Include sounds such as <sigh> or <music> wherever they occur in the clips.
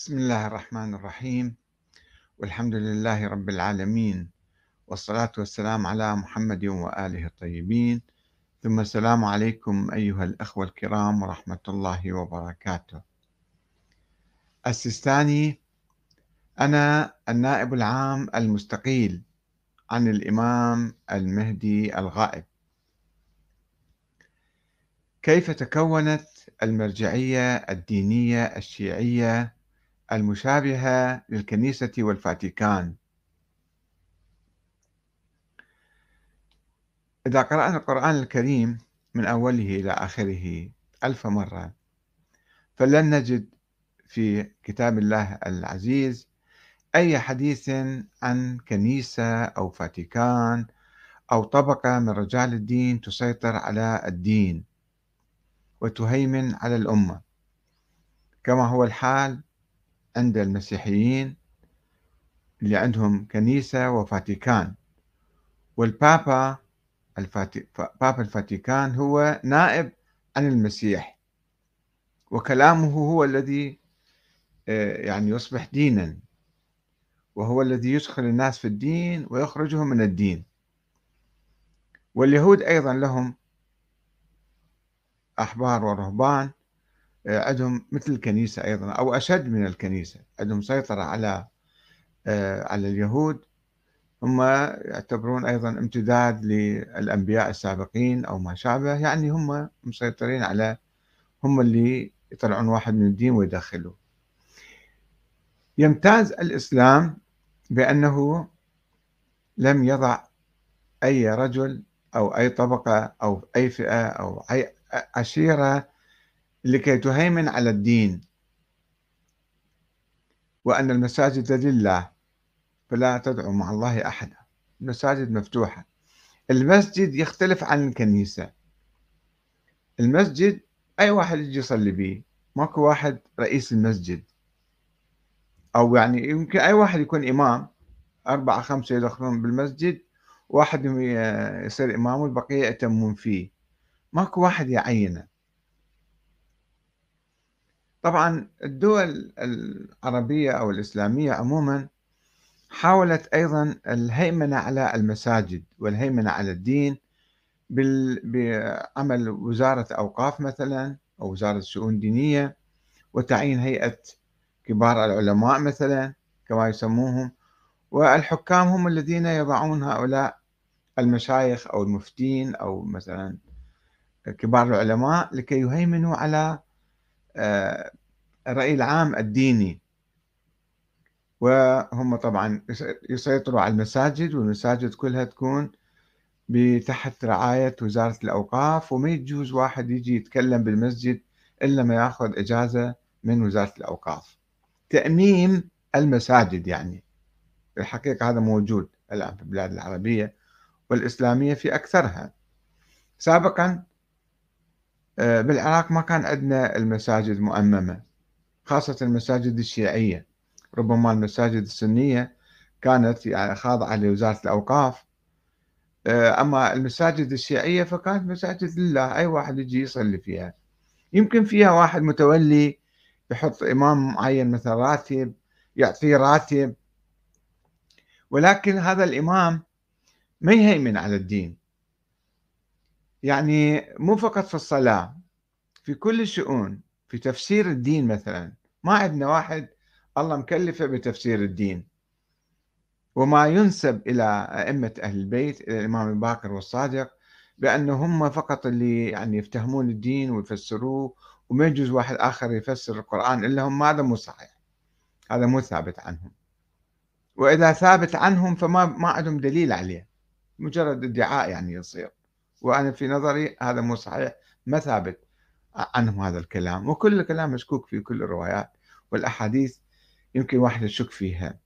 بسم الله الرحمن الرحيم. والحمد لله رب العالمين. والصلاة والسلام على محمد وآله الطيبين. ثم السلام عليكم أيها الأخوة الكرام ورحمة الله وبركاته. السيستاني أنا النائب العام المستقيل عن الإمام المهدي الغائب. كيف تكونت المرجعية الدينية الشيعية المشابهة للكنيسة والفاتيكان. إذا قرأنا القرآن الكريم من أوله إلى آخره ألف مرة فلن نجد في كتاب الله العزيز أي حديث عن كنيسة أو فاتيكان أو طبقة من رجال الدين تسيطر على الدين وتهيمن على الأمة. كما هو الحال عند المسيحيين اللي عندهم كنيسة وفاتيكان. والبابا الفاتي... بابا الفاتيكان هو نائب عن المسيح. وكلامه هو الذي آه، يعني يصبح دينا. وهو الذي يدخل الناس في الدين ويخرجهم من الدين. واليهود أيضا لهم أحبار ورهبان. عندهم مثل الكنيسة أيضا أو أشد من الكنيسة. عندهم سيطرة على آه، على اليهود. هم يعتبرون أيضا امتداد للأنبياء السابقين أو ما شابه. يعني هم مسيطرين على هم اللي يطلعون واحد من الدين ويدخلوه. يمتاز الإسلام بأنه لم يضع أي رجل أو أي طبقة أو أي فئة أو أي عشيرة لكي تهيمن على الدين وأن المساجد لله فلا تدعو مع الله أحدا. المساجد مفتوحة. المسجد يختلف عن الكنيسة. المسجد أي واحد يجي يصلي به ماكو واحد رئيس المسجد. أو يعني يمكن أي واحد يكون إمام. أربعة خمسة يدخلون بالمسجد. واحد يصير إمام والبقية يأتمون فيه. ماكو واحد يعينه. طبعا الدول العربية أو الإسلامية عموما حاولت أيضا الهيمنة على المساجد والهيمنة على الدين بعمل وزارة أوقاف مثلا أو وزارة شؤون دينية وتعيين هيئة كبار العلماء مثلا كما يسموهم. والحكام هم الذين يضعون هؤلاء المشايخ أو المفتين أو مثلا كبار العلماء لكي يهيمنوا على الرأي العام الديني. وهم طبعا يسيطروا على المساجد والمساجد كلها تكون تحت رعاية وزارة الأوقاف وما يجوز واحد يجي يتكلم بالمسجد إلا ما يأخذ إجازة من وزارة الأوقاف. تأميم المساجد يعني. الحقيقة هذا موجود الآن في البلاد العربية والإسلامية في أكثرها. سابقا آه، بالعراق ما كان عندنا المساجد مؤممة خاصة المساجد الشيعية. ربما المساجد السنية كانت يعني خاضعة لوزارة الأوقاف. آه، أما المساجد الشيعية فكانت مساجد لله أي واحد يجي يصلي فيها. يمكن فيها واحد متولي يحط إمام معين مثلا راتب يعطيه راتب. ولكن هذا الإمام ما يهيمن على الدين. يعني مو فقط في الصلاة في كل الشؤون في تفسير الدين مثلا. ما عندنا واحد الله مكلفه بتفسير الدين. وما ينسب إلى أئمة أهل البيت إلى الإمام الباقر والصادق بأن هم فقط اللي يعني يفتهمون الدين ويفسروه وما يجوز واحد آخر يفسر القرآن إلا هم. هذا مو صحيح. هذا مو ثابت عنهم. وإذا ثابت عنهم فما ما عندهم دليل عليه. مجرد ادعاء يعني يصير. وأنا في نظري هذا مو صحيح. ما ثابت عنهم هذا الكلام. وكل الكلام مشكوك في كل الروايات والأحاديث يمكن واحد يشك فيها.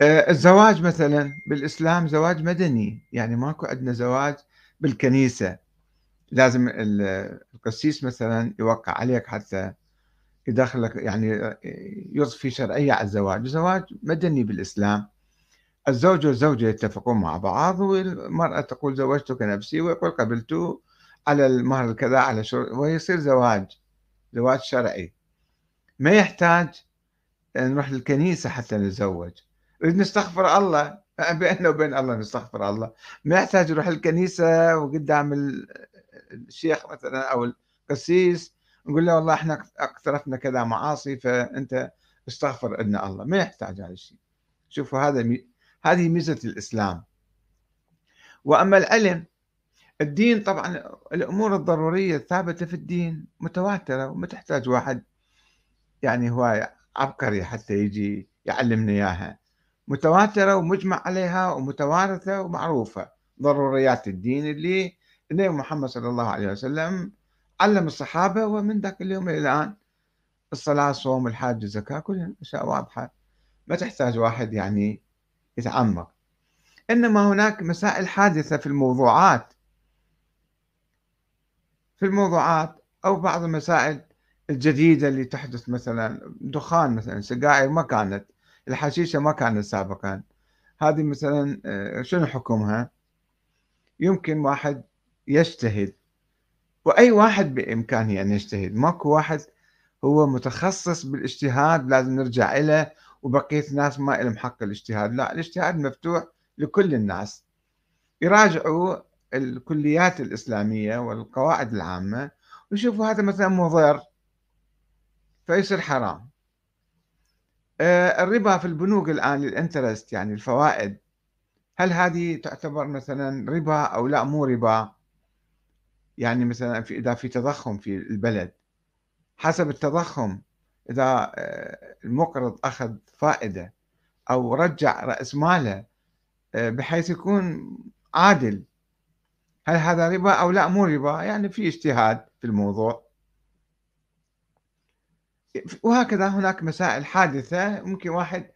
آه، الزواج مثلا بالإسلام زواج مدني. يعني ماكو عندنا زواج بالكنيسة. لازم القسيس مثلا يوقع عليك حتى يدخلك يعني يضفي شرعية على الزواج. الزواج مدني بالإسلام. الزوج والزوجة يتفقون مع بعض والمرأة تقول زوجتك نفسي ويقول قبلت على المهر الكذا على شر... ويصير زواج زواج شرعي. ما يحتاج نروح للكنيسة حتى نتزوج. نستغفر الله <laughs> بيننا وبين الله نستغفر الله. ما يحتاج يروح الكنيسة وقدام الشيخ مثلا أو القسيس نقول له والله إحنا اقترفنا كذا معاصي فأنت استغفر لنا الله. ما يحتاج هذا الشيء. شوفوا هذا. هذه ميزة الإسلام. وأما العلم الدين طبعا الأمور الضرورية الثابتة في الدين متواترة وما تحتاج واحد يعني هو عبقري حتى يجي يعلمنا إياها. متواترة ومجمع عليها ومتوارثة ومعروفة. ضروريات الدين اللي النبي محمد صلى الله عليه وسلم علم الصحابة ومن ذاك اليوم إلى الآن. الصلاة الصوم الحاج الزكاة كلها أشياء واضحة. ما تحتاج واحد يعني يتعمق. إنما هناك مسائل حادثة في الموضوعات. في الموضوعات أو بعض المسائل الجديدة اللي تحدث مثلا دخان مثلا سجائر ما كانت الحشيشة ما كانت سابقا. هذه مثلا آه، شنو حكمها؟ يمكن واحد يجتهد. وأي واحد بإمكانه أن يجتهد. ماكو واحد هو متخصص بالإجتهاد لازم نرجع إليه وبقية الناس ما لهم حق الاجتهاد. لا الاجتهاد مفتوح لكل الناس. يراجعوا الكليات الإسلامية والقواعد العامة ويشوفوا هذا مثلا مضر فيصير حرام. آه، الربا في البنوك الآن الانترست يعني الفوائد هل هذه تعتبر مثلا ربا أو لا؟ مو ربا. يعني مثلا في إذا في تضخم في البلد حسب التضخم إذا آه، المقرض أخذ فائدة أو رجع رأس ماله آه، بحيث يكون عادل. هل هذا ربا أو لا؟ مو ربا يعني في اجتهاد في الموضوع. وهكذا هناك مسائل حادثة. ممكن واحد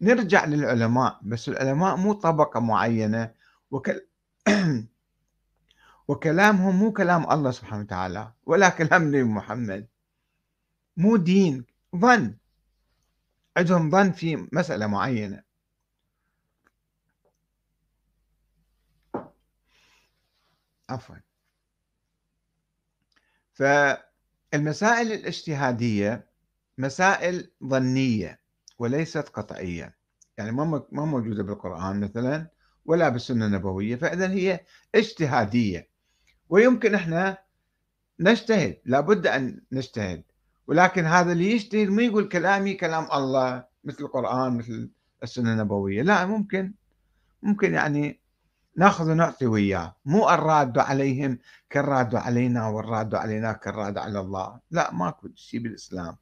نرجع للعلماء بس العلماء مو طبقة معينة وكل <clears throat> وكلامهم مو كلام الله سبحانه وتعالى ولا كلام النبي محمد. مو دين. ظن. عندهم ظن في مسألة معينة. عفوا. فالمسائل الاجتهادية مسائل ظنية وليست قطعية. يعني ما موجودة بالقرآن مثلا ولا بالسنة النبوية فإذا هي اجتهادية. ويمكن إحنا نجتهد. لابد أن نجتهد. ولكن هذا اللي يجتهد ما يقول كلامي كلام الله مثل القرآن مثل السنة النبوية. لا ممكن ممكن يعني نأخذ ونعطي وياه. مو الراد عليهم كالراد علينا والراد علينا كالراد على الله. لا ماكو شيء بالإسلام.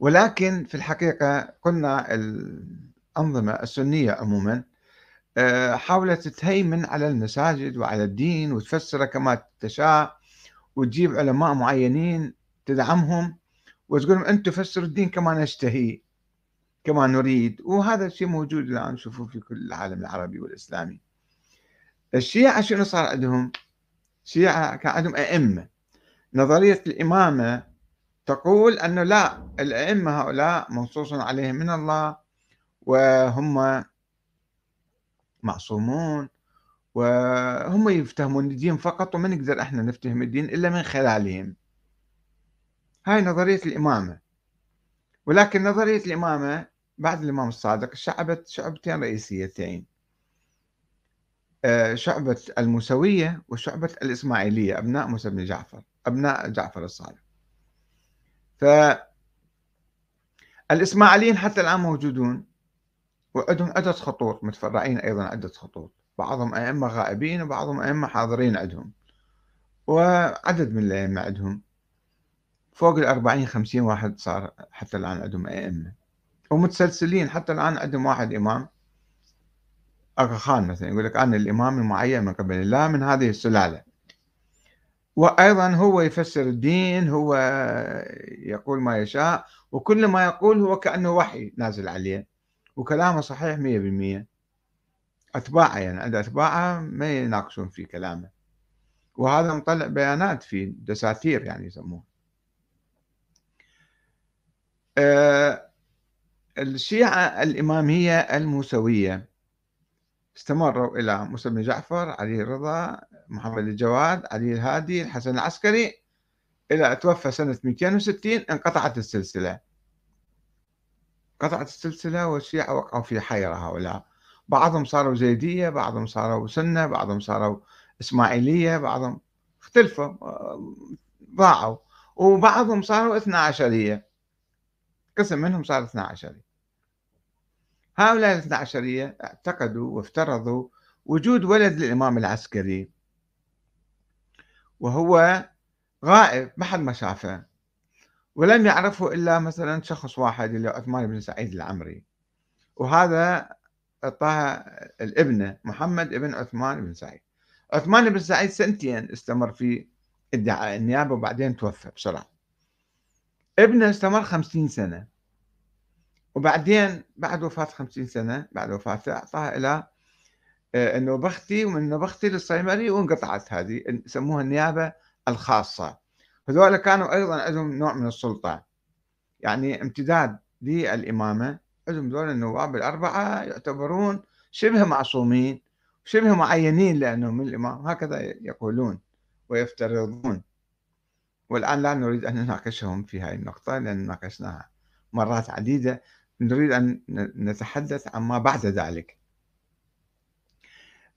ولكن في الحقيقة قلنا الأنظمة السنية عموما آه، حاولت تهيمن على المساجد وعلى الدين وتفسره كما تشاء. وتجيب علماء معينين تدعمهم وتقول لهم أنتم فسروا الدين كما نشتهي كما نريد. وهذا الشيء موجود الآن نشوفه في كل العالم العربي والإسلامي. الشيعة شنو صار عندهم؟ الشيعة كان عندهم أئمة. نظرية الإمامة تقول أنه لا الأئمة هؤلاء منصوص عليهم من الله وهم معصومون. وهم يفتهمون الدين فقط وما نقدر إحنا نفتهم الدين إلا من خلالهم. هاي نظرية الإمامة. ولكن نظرية الإمامة بعد الإمام الصادق شعبت شعبتين رئيسيتين. آه، شعبة الموسوية وشعبة الإسماعيلية أبناء موسى بن جعفر أبناء جعفر الصادق. فالإسماعيليين حتى الآن موجودون وعندهم عدة خطوط متفرعين أيضا عدة خطوط. بعضهم أئمة غائبين وبعضهم أئمة حاضرين عندهم. وعدد من الأئمة عندهم. فوق الأربعين خمسين واحد صار حتى الآن عندهم أئمة. ومتسلسلين حتى الآن عندهم واحد إمام. أغا خان مثلا يقول لك أنا الإمام المعين من قبل الله من هذه السلالة. وأيضا هو يفسر الدين هو يقول ما يشاء وكل ما يقول هو كأنه وحي نازل عليه. وكلامه صحيح مية بالمية. أتباعه يعني عنده أتباعه ما يناقشون في كلامه. وهذا مطلع بيانات في دساتير يعني يسموه. أه الشيعة الإمامية الموسوية استمروا إلى موسى بن جعفر علي الرضا محمد الجواد علي الهادي الحسن العسكري إلى توفى سنة 260 انقطعت السلسلة. قطعت السلسلة والشيعة وقعوا في حيرة هؤلاء. بعضهم صاروا زيدية بعضهم صاروا سنة بعضهم صاروا إسماعيلية بعضهم اختلفوا ضاعوا. وبعضهم صاروا اثنا عشرية. قسم منهم صار اثنا عشرية. هؤلاء الاثنا عشرية اعتقدوا وافترضوا وجود ولد للإمام العسكري وهو غائب ما حد ما شافه ولم يعرفه إلا مثلا شخص واحد اللي عثمان بن سعيد العمري. وهذا أعطاها الابنة محمد ابن عثمان بن سعيد. عثمان بن سعيد سنتين استمر في ادعاء النيابة وبعدين توفى بسرعة. ابنه استمر خمسين سنة. وبعدين بعد وفاة خمسين سنة بعد وفاته أعطاها إلى آه، النوبختي ومن النوبختي للصيمري وانقطعت هذه يسموها النيابة الخاصة. هذول كانوا أيضا عندهم نوع من السلطة. يعني امتداد للإمامة عندهم ذول النواب الأربعة يعتبرون شبه معصومين شبه معينين لأنهم من الإمام هكذا يقولون ويفترضون. والآن لا نريد أن نناقشهم في هذه النقطة لأن ناقشناها مرات عديدة. نريد أن نتحدث عما بعد ذلك.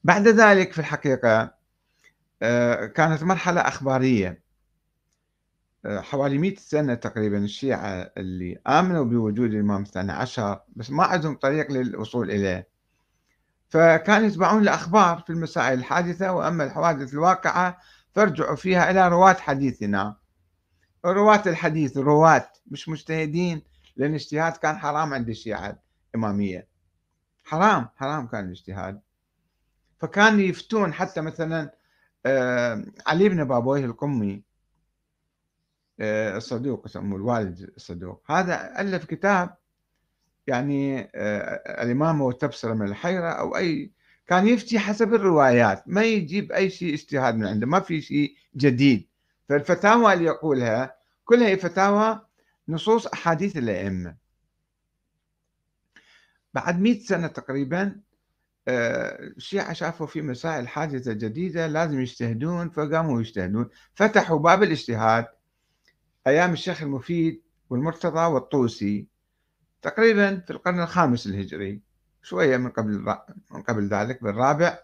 بعد ذلك في الحقيقة آه، كانت مرحلة أخبارية. حوالي 100 سنة تقريبا الشيعة اللي آمنوا بوجود الإمام الثاني عشر بس ما عندهم طريق للوصول إليه. فكانوا يتبعون الأخبار في المسائل الحادثة وأما الحوادث الواقعة فارجعوا فيها إلى رواة حديثنا. رواة الحديث رواة مش مجتهدين لأن الاجتهاد كان حرام عند الشيعة الإمامية. حرام حرام كان الاجتهاد. فكانوا يفتون حتى مثلا آه، علي بن بابويه القمي الصدوق يسموه الوالد الصدوق. هذا ألف كتاب يعني آه، الإمامة والتبصرة من الحيرة أو أي كان يفتي حسب الروايات ما يجيب أي شيء اجتهاد من عنده ما في شيء جديد. فالفتاوى اللي يقولها كلها فتاوى نصوص أحاديث الأئمة. بعد مئة سنة تقريبا آه، الشيعة شافوا في مسائل حادثة جديدة لازم يجتهدون فقاموا يجتهدون فتحوا باب الاجتهاد. أيام الشيخ المفيد والمرتضى والطوسي تقريبا في القرن الخامس الهجري شوية من قبل من قبل ذلك بالرابع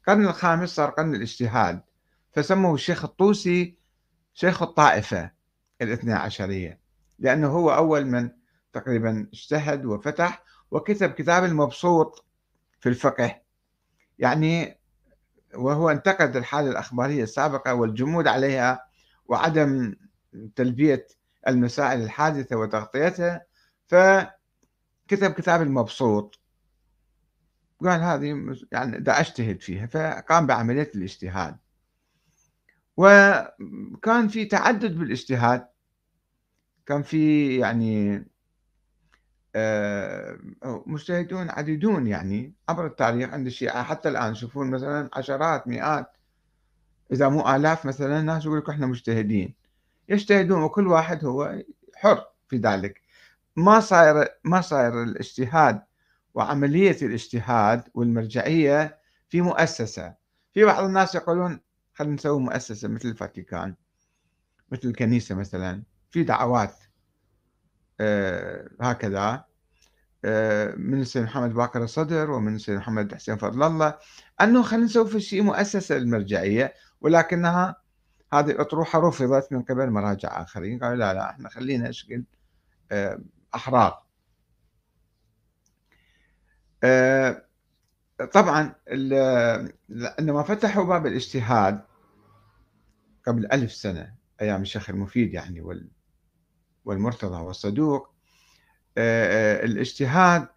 القرن الخامس صار قرن الاجتهاد فسموه الشيخ الطوسي شيخ الطائفة الاثنى عشرية لأنه هو أول من تقريبا اجتهد وفتح وكتب كتاب المبسوط في الفقه يعني وهو انتقد الحالة الأخبارية السابقة والجمود عليها وعدم تلبية المسائل الحادثة وتغطيتها فكتب كتاب المبسوط. قال هذه يعني دا أجتهد فيها فقام بعملية الاجتهاد. وكان في تعدد بالاجتهاد. كان في يعني آه، مجتهدون عديدون يعني عبر التاريخ عند الشيعة. حتى الآن شوفون مثلا عشرات مئات إذا مو آلاف مثلا ناس يقول لك إحنا مجتهدين. يجتهدون وكل واحد هو حر في ذلك. ما صاير ما صاير الاجتهاد وعملية الاجتهاد والمرجعية في مؤسسة. في بعض الناس يقولون خلينا نسوي مؤسسة مثل الفاتيكان مثل الكنيسة مثلا. في دعوات آه هكذا. آه من السيد محمد باقر الصدر ومن السيد محمد حسين فضل الله. أنه خلينا نسوي في شيء مؤسسة المرجعية ولكنها هذه الأطروحة رفضت من قبل مراجع آخرين قالوا لا لا إحنا خلينا شكل آه أحرار آه طبعا عندما فتحوا باب الاجتهاد قبل ألف سنة أيام الشيخ المفيد يعني والمرتضى والصدوق آه، الاجتهاد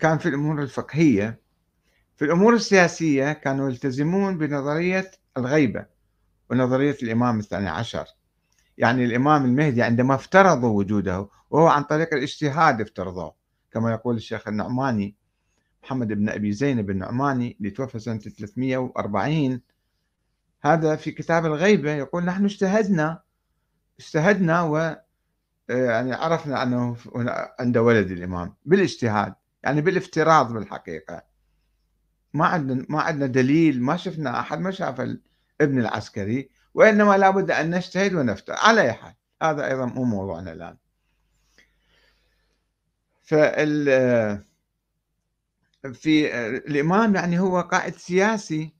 كان في الأمور الفقهية. في الأمور السياسية كانوا يلتزمون بنظرية الغيبة ونظرية الإمام الثاني عشر. يعني الإمام المهدي عندما افترضوا وجوده وهو عن طريق الاجتهاد افترضوه كما يقول الشيخ النعماني محمد بن أبي زينب النعماني اللي توفى سنة 340 هذا في كتاب الغيبة يقول نحن اجتهدنا اجتهدنا و آه، يعني عرفنا أنه عنده ولد الإمام بالاجتهاد يعني بالافتراض بالحقيقة. ما عندنا ما عندنا دليل ما شفنا أحد ما شاف الابن العسكري وإنما لابد أن نجتهد ونفتر على أي حال. هذا أيضا مو موضوعنا الآن. فال في الإمام يعني هو قائد سياسي.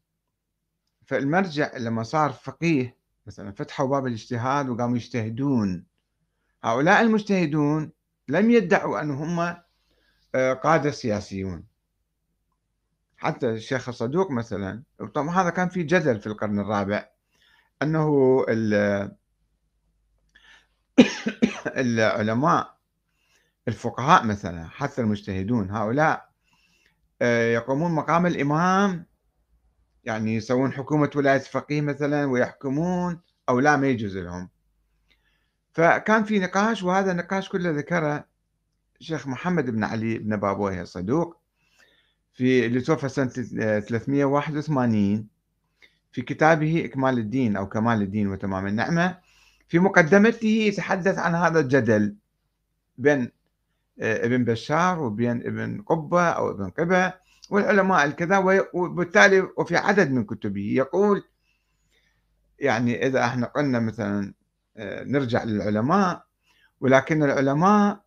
فالمرجع لما صار فقيه مثلا فتحوا باب الاجتهاد وقاموا يجتهدون. هؤلاء المجتهدون لم يدعوا أن هم آه، قادة سياسيون. حتى الشيخ الصدوق مثلا طبعا هذا كان في جدل في القرن الرابع أنه <coughs> العلماء الفقهاء مثلا حتى المجتهدون هؤلاء آه، يقومون مقام الإمام يعني يسوون حكومة ولاية فقيه مثلا ويحكمون أو لا ما يجوز لهم. فكان في نقاش وهذا النقاش كله ذكره الشيخ محمد بن علي بن بابويه الصدوق. في اللي توفى سنة 381 في كتابه إكمال الدين أو كمال الدين وتمام النعمة. في مقدمته يتحدث عن هذا الجدل بين آه، ابن بشار وبين ابن قبة أو ابن قبة والعلماء الكذا وبالتالي وفي عدد من كتبه يقول يعني إذا إحنا قلنا مثلا آه، نرجع للعلماء ولكن العلماء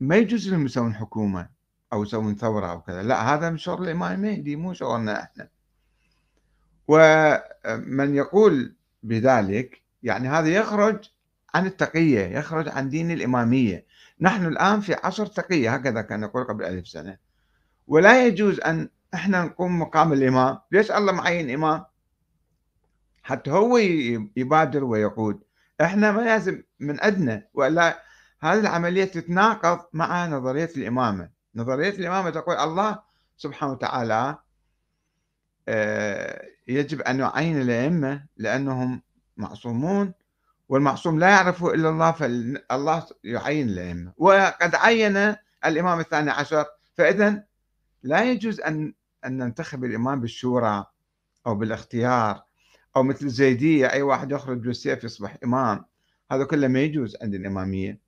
ما يجوز لهم يسوون حكومة. أو يسوون ثورة أو كذا. لا هذا من شغل الإمام المهدي مو شغلنا إحنا. ومن يقول بذلك يعني هذا يخرج عن التقية يخرج عن دين الإمامية. نحن الآن في عصر تقية هكذا كان يقول قبل ألف سنة. ولا يجوز أن إحنا نقوم مقام الإمام. ليش الله معين إمام؟ حتى هو يبادر ويقود. إحنا ما لازم من أدنى ولا هذه العملية تتناقض مع نظرية الإمامة. نظرية الإمامة تقول الله سبحانه وتعالى آه، يجب أن يعين الأئمة لأنهم معصومون والمعصوم لا يعرفه إلا الله فالله يعين الأئمة. وقد عين الإمام الثاني عشر فإذا لا يجوز أن أن ننتخب الإمام بالشورى أو بالاختيار أو مثل الزيدية أي واحد يخرج بالسيف يصبح إمام. هذا كله ما يجوز عند الإمامية.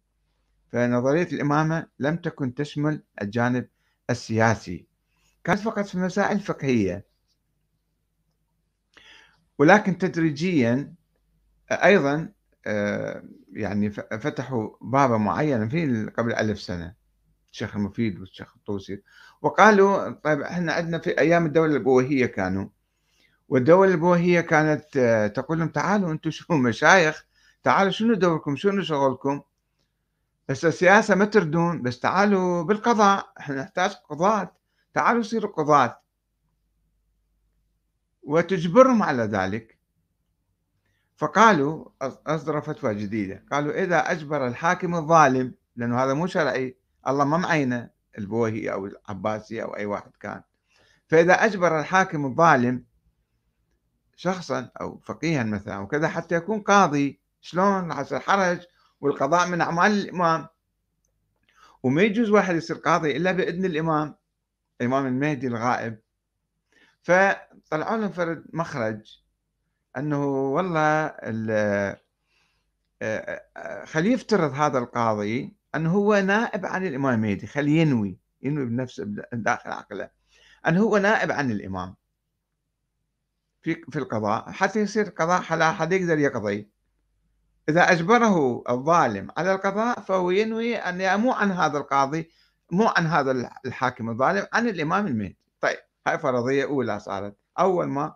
فنظرية الإمامة لم تكن تشمل الجانب السياسي. كانت فقط في مسائل فقهية. ولكن تدريجيا أيضا آه، يعني فتحوا بابا معينا في قبل ألف سنة. الشيخ المفيد والشيخ الطوسي. وقالوا طيب إحنا عندنا في أيام الدولة البويهية كانوا. والدولة البويهية كانت آه، تقول لهم تعالوا أنتم شو مشايخ تعالوا شنو دوركم شنو شغلكم؟ بس السياسة ما تردون بس تعالوا بالقضاء إحنا نحتاج قضاة. تعالوا صيروا قضاة. وتجبرهم على ذلك. فقالوا أصدروا فتوى جديدة. قالوا إذا أجبر الحاكم الظالم لأنه هذا مو شرعي الله ما معينه البوهي أو العباسي أو أي واحد كان. فإذا أجبر الحاكم الظالم شخصا أو فقيها مثلا وكذا حتى يكون قاضي شلون يصير حرج والقضاء من أعمال الإمام. وما يجوز واحد يصير قاضي إلا بإذن الإمام الإمام المهدي الغائب. فطلعوا لهم فرد مخرج أنه والله خليه يفترض هذا القاضي أنه هو نائب عن الإمام المهدي خليه ينوي ينوي بنفسه داخل عقله. أنه هو نائب عن الإمام في في القضاء. حتى يصير قضاء على حد يقدر يقضي. إذا أجبره الظالم على القضاء فهو ينوي أن مو عن هذا القاضي مو عن هذا الحاكم الظالم عن الإمام المهدي طيب هاي فرضية أولى صارت. أول ما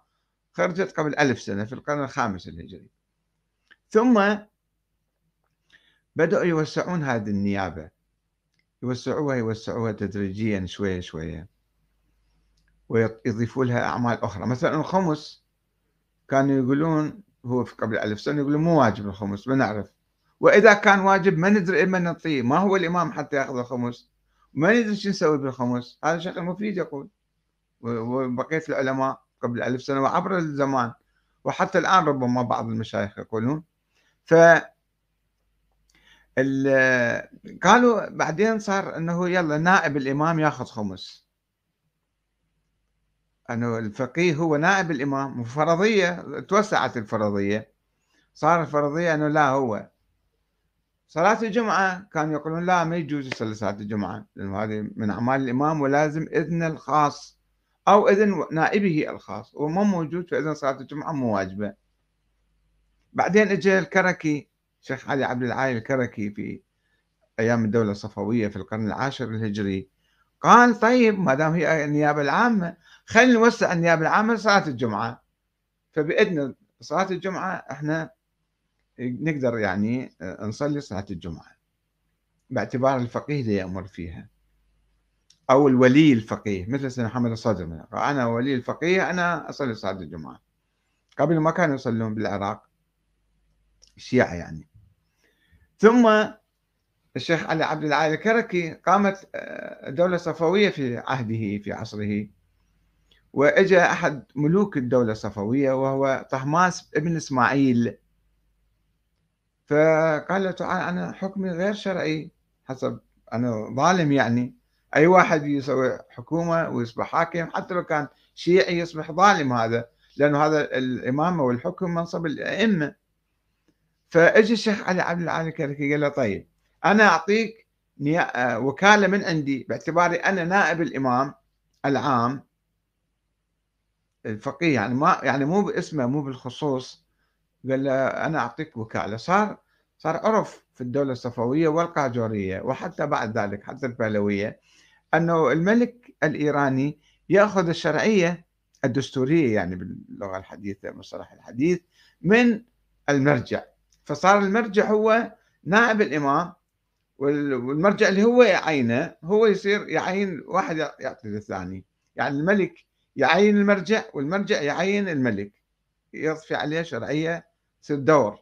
خرجت قبل ألف سنة في القرن الخامس الهجري. ثم بدأوا يوسعون هذه النيابة. يوسعوها يوسعوها تدريجيا شوية شوية. ويضيفوا لها أعمال أخرى. مثلا الخمس كانوا يقولون هو في قبل ألف سنة يقولون مو واجب الخمس ما نعرف. وإذا كان واجب ما ندري إما نعطيه ما هو الإمام حتى يأخذ الخمس. ما ندري شو نسوي بالخمس. هذا شيخ المفيد يقول. وبقية العلماء قبل ألف سنة وعبر الزمان. وحتى الآن ربما بعض المشايخ يقولون. ف قالوا بعدين صار إنه يلا نائب الإمام يأخذ خمس. أنه الفقيه هو نائب الإمام فرضية توسعت الفرضية. صار الفرضية أنه لا هو. صلاة الجمعة كانوا يقولون لا ما يجوز يصلي صلاة الجمعة لأنه هذه من أعمال الإمام ولازم إذن الخاص أو إذن نائبه الخاص. وما موجود فإذن صلاة الجمعة مو واجبة. بعدين اجى الكركي شيخ علي عبد العالي الكركي في أيام الدولة الصفوية في القرن العاشر الهجري قال طيب ما دام هي النيابة العامة خلينا نوسع النيابة العامة لصلاة الجمعة. فبإذن صلاة الجمعة إحنا نقدر يعني نصلي صلاة الجمعة باعتبار الفقيه اللي يأمر فيها. أو الولي الفقيه مثل سيدنا محمد الصدر أنا ولي الفقيه أنا أصلي صلاة الجمعة. قبل ما كانوا يصلون بالعراق الشيعة يعني. ثم الشيخ علي عبد العالي الكركي قامت آه، دولة صفوية في عهده في عصره. وإجا أحد ملوك الدولة الصفوية وهو طهماس ابن إسماعيل. فقال له تعال أنا حكمي غير شرعي حسب أنا ظالم يعني. أي واحد يسوي حكومة ويصبح حاكم حتى لو كان شيعي يصبح ظالم هذا لأنه هذا الإمامة والحكم منصب الأئمة. فاجى الشيخ علي عبد العالي الكركي قال له طيب أنا أعطيك وكالة من عندي باعتباري أنا نائب الإمام العام. الفقيه يعني ما يعني مو باسمه مو بالخصوص. قال له أنا أعطيك وكالة. صار صار عرف في الدولة الصفوية والقاجورية وحتى بعد ذلك حتى البهلويه أنه الملك الإيراني يأخذ الشرعية الدستورية يعني باللغة الحديثة مصطلح الحديث من المرجع. فصار المرجع هو نائب الإمام والمرجع اللي هو يعينه هو يصير يعين واحد يعطي للثاني. يعني الملك يعين المرجع والمرجع يعين الملك. يضفي عليه شرعية يصير دور.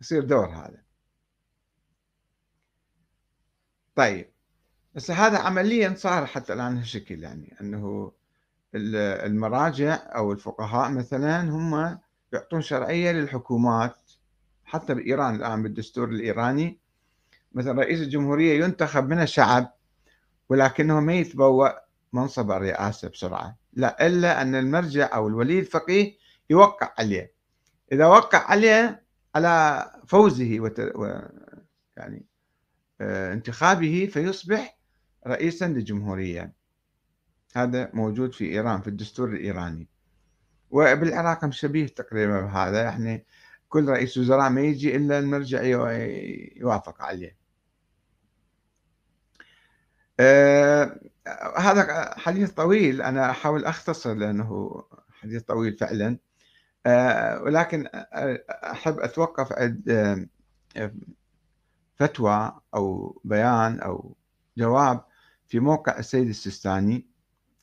يصير دور هذا. طيب بس هذا عمليا صار حتى الآن هالشكل يعني أنه المراجع أو الفقهاء مثلا هم يعطون شرعية للحكومات. حتى بإيران الآن بالدستور الإيراني مثلا رئيس الجمهورية ينتخب من الشعب ولكنه ما يتبوأ. منصب الرئاسة بسرعة. لا إلا أن المرجع أو الولي الفقيه يوقع عليه. إذا وقع عليه على فوزه وت... و... يعني آه، انتخابه فيصبح رئيسا للجمهورية. هذا موجود في إيران في الدستور الإيراني. وبالعراق شبيه تقريبا بهذا. يعني كل رئيس وزراء ما يجي إلا المرجع يوافق عليه. آه هذا حديث طويل أنا أحاول أختصر لأنه حديث طويل فعلا. آه ولكن أحب أتوقف عند آه فتوى أو بيان أو جواب في موقع السيد السيستاني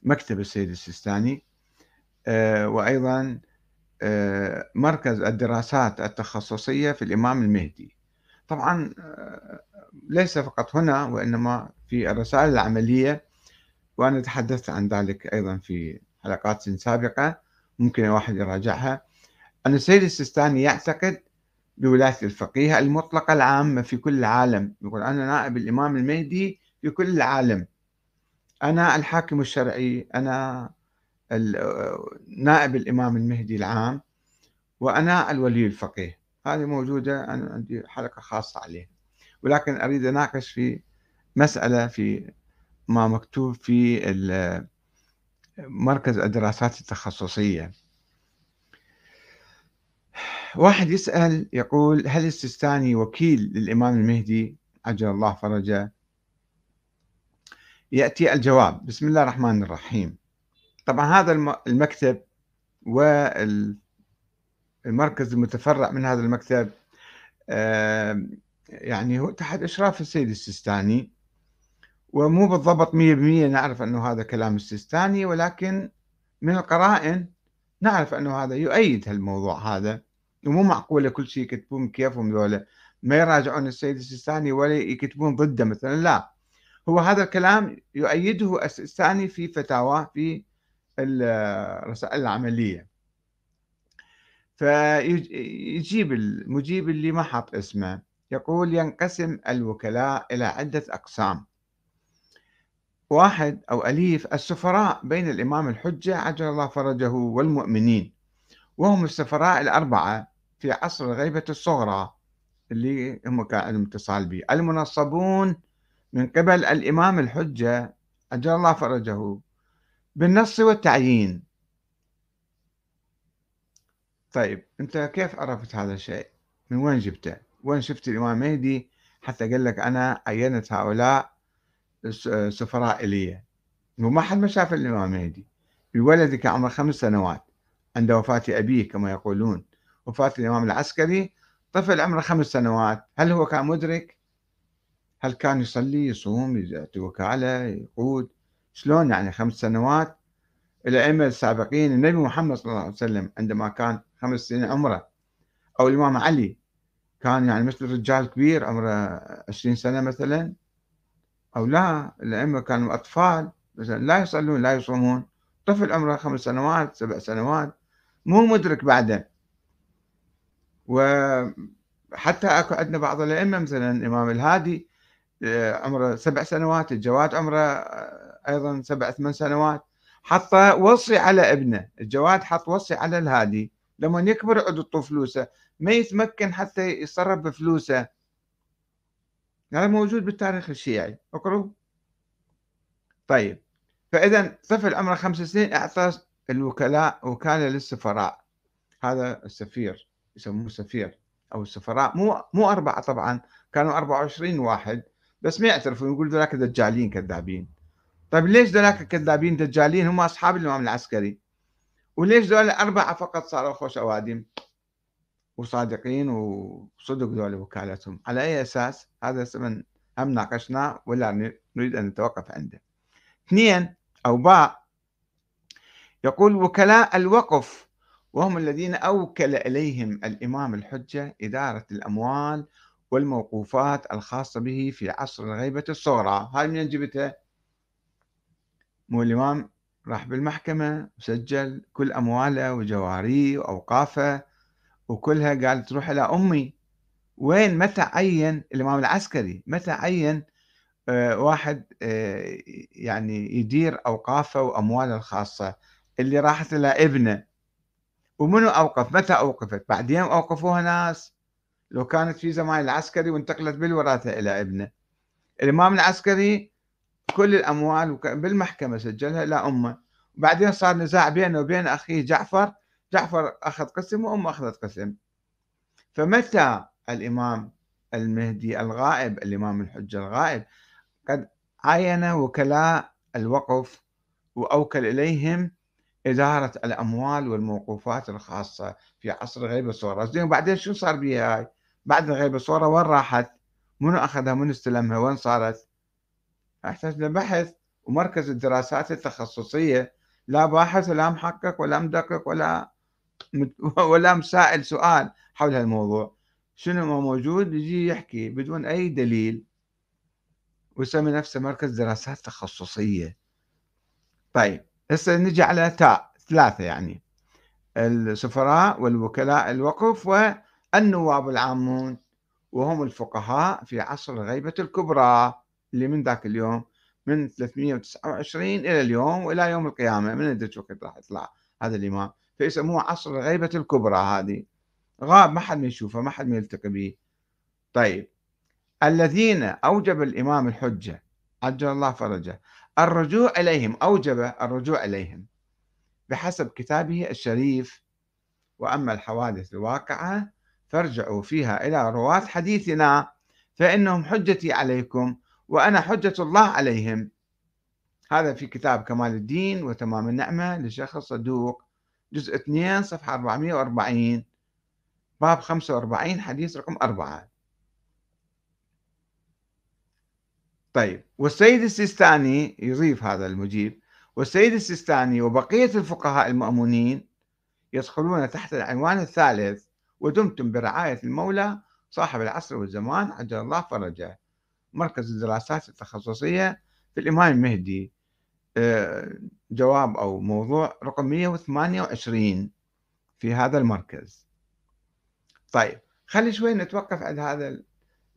مكتب السيد السيستاني. آه وأيضا آه، مركز الدراسات التخصصية في الإمام المهدي. طبعا آه، ليس فقط هنا وإنما في الرسائل العملية وأنا تحدثت عن ذلك أيضا في حلقات سابقة ممكن الواحد يراجعها. أن السيد السيستاني يعتقد بولاية الفقيه المطلقة العامة في كل العالم. يقول أنا نائب الإمام المهدي في كل العالم. أنا الحاكم الشرعي أنا نائب الإمام المهدي العام وأنا الولي الفقيه. هذه موجودة أنا عندي حلقة خاصة عليه ولكن أريد أناقش في مسألة في ما مكتوب في مركز الدراسات التخصصية. واحد يسأل يقول هل السيستاني وكيل للإمام المهدي؟ عجل الله فرجه. يأتي الجواب بسم الله الرحمن الرحيم. طبعا هذا المكتب والمركز المتفرع من هذا المكتب يعني هو تحت إشراف السيد السيستاني. ومو بالضبط 100% نعرف أنه هذا كلام السيستاني ولكن من القرائن نعرف أنه هذا يؤيد هالموضوع هذا. ومو معقولة كل شيء يكتبون كيفهم ذولا. ما يراجعون السيد السيستاني ولا يكتبون ضده مثلا لا. هو هذا الكلام يؤيده السيستاني في فتاواه في الرسائل العملية. فيجيب المجيب اللي ما حط اسمه. يقول ينقسم الوكلاء إلى عدة أقسام. واحد أو أليف السفراء بين الإمام الحجة عجل الله فرجه والمؤمنين وهم السفراء الأربعة في عصر الغيبة الصغرى اللي هم كان عندهم اتصال به المنصبون من قبل الإمام الحجة عجل الله فرجه بالنص والتعيين طيب أنت كيف عرفت هذا الشيء؟ من وين جبته؟ وين شفت الإمام مهدي حتى قال لك أنا عينت هؤلاء سفراء إلي وما حد ما شاف الإمام مهدي بولدك عمره خمس سنوات. عند وفاة أبيه كما يقولون. وفاة الإمام العسكري طفل عمره خمس سنوات. هل هو كان مدرك؟ هل كان يصلي يصوم يعطي وكالة يقود؟ شلون يعني خمس سنوات؟ الأئمة السابقين النبي محمد صلى الله عليه وسلم عندما كان خمس سنين عمره. أو الإمام علي كان يعني مثل رجال كبير عمره عشرين سنة مثلا. أو لا الأئمة كانوا أطفال مثلا لا يصلون لا يصومون. طفل عمره خمس سنوات سبع سنوات مو مدرك بعده. وحتى أكو عندنا بعض الأئمة مثلا الإمام الهادي آه، عمره سبع سنوات الجواد عمره آه، أيضا سبع ثمان سنوات. حط وصي على ابنه. الجواد حط وصي على الهادي. لما يكبر يطو فلوسه ما يتمكن حتى يتصرف بفلوسه. هذا موجود بالتاريخ الشيعي. اقروا طيب. فإذا طفل عمره خمس سنين أعطى الوكلاء وكالة للسفراء. هذا السفير يسموه سفير أو السفراء. مو مو أربعة طبعا كانوا 24 واحد. بس ما يعترفون يقول ذولاك دجالين كذابين. طيب ليش ذولاك كذابين دجالين؟ هم أصحاب الإمام العسكري. وليش ذول أربعة فقط صاروا خوش أوادم؟ وصادقين وصدق ذول وكالتهم. على أي أساس؟ هذا من هم ناقشناه ولا نريد أن نتوقف عنده. اثنين أو باء يقول وكلاء الوقف وهم الذين أوكل إليهم الإمام الحجة إدارة الأموال والموقوفات الخاصة به في عصر الغيبة الصغرى. هاي من جبتها؟ مو الإمام راح بالمحكمة وسجل كل أمواله وجواريه وأوقافه. وكلها قال تروح إلى أمي. وين؟ متى عين الإمام العسكري؟ متى عين آه واحد آه يعني يدير أوقافه وأمواله الخاصة؟ اللي راحت إلى ابنه. ومنو أوقف؟ متى أوقفت؟ بعدين أوقفوها ناس. لو كانت في زمان العسكري وانتقلت بالوراثة إلى ابنه. الإمام العسكري كل الأموال بالمحكمة سجلها إلى أمه. بعدين صار نزاع بينه وبين أخيه جعفر. جعفر أخذ قسم وأمه أخذت قسم. فمتى الإمام المهدي الغائب الإمام الحجة الغائب قد عين وكلاء الوقف وأوكل إليهم إدارة الأموال والموقوفات الخاصة في عصر غيب الصورة. زين وبعدين شو صار بها هاي؟ بعد غيب الصورة وين راحت؟ منو أخذها؟ منو استلمها؟ وين صارت؟ أحتاج لبحث ومركز الدراسات التخصصية لا باحث ولا محقق ولا مدقق ولا <laughs> ولا مسائل سؤال حول هالموضوع. شنو ما موجود يجي يحكي بدون أي دليل ويسمي نفسه مركز دراسات تخصصية. طيب هسه نجي على تاء ثلاثة يعني. السفراء والوكلاء الوقف والنواب العامون وهم الفقهاء في عصر الغيبة الكبرى اللي من ذاك اليوم من 329 إلى اليوم وإلى يوم القيامة. من ندري وقت راح يطلع هذا الإمام. فيسموه عصر الغيبة الكبرى هذه. غاب ما حد ما يشوفه ما حد ما يلتقي به طيب الذين أوجب الإمام الحجة عجل الله فرجه الرجوع إليهم أوجب الرجوع إليهم بحسب كتابه الشريف. وأما الحوادث الواقعة فارجعوا فيها إلى رواة حديثنا فإنهم حجتي عليكم وأنا حجة الله عليهم. هذا في كتاب كمال الدين وتمام النعمة للشيخ الصدوق جزء 2 صفحة 440 باب 45 حديث رقم 4 طيب والسيد السيستاني يضيف هذا المجيب. والسيد السيستاني وبقية الفقهاء المأمونين يدخلون تحت العنوان الثالث ودمتم برعاية المولى صاحب العصر والزمان عجل الله فرجه. مركز الدراسات التخصصية في الإمام المهدي. آه، جواب أو موضوع رقم 128 في هذا المركز. طيب خلي شوي نتوقف عند هذا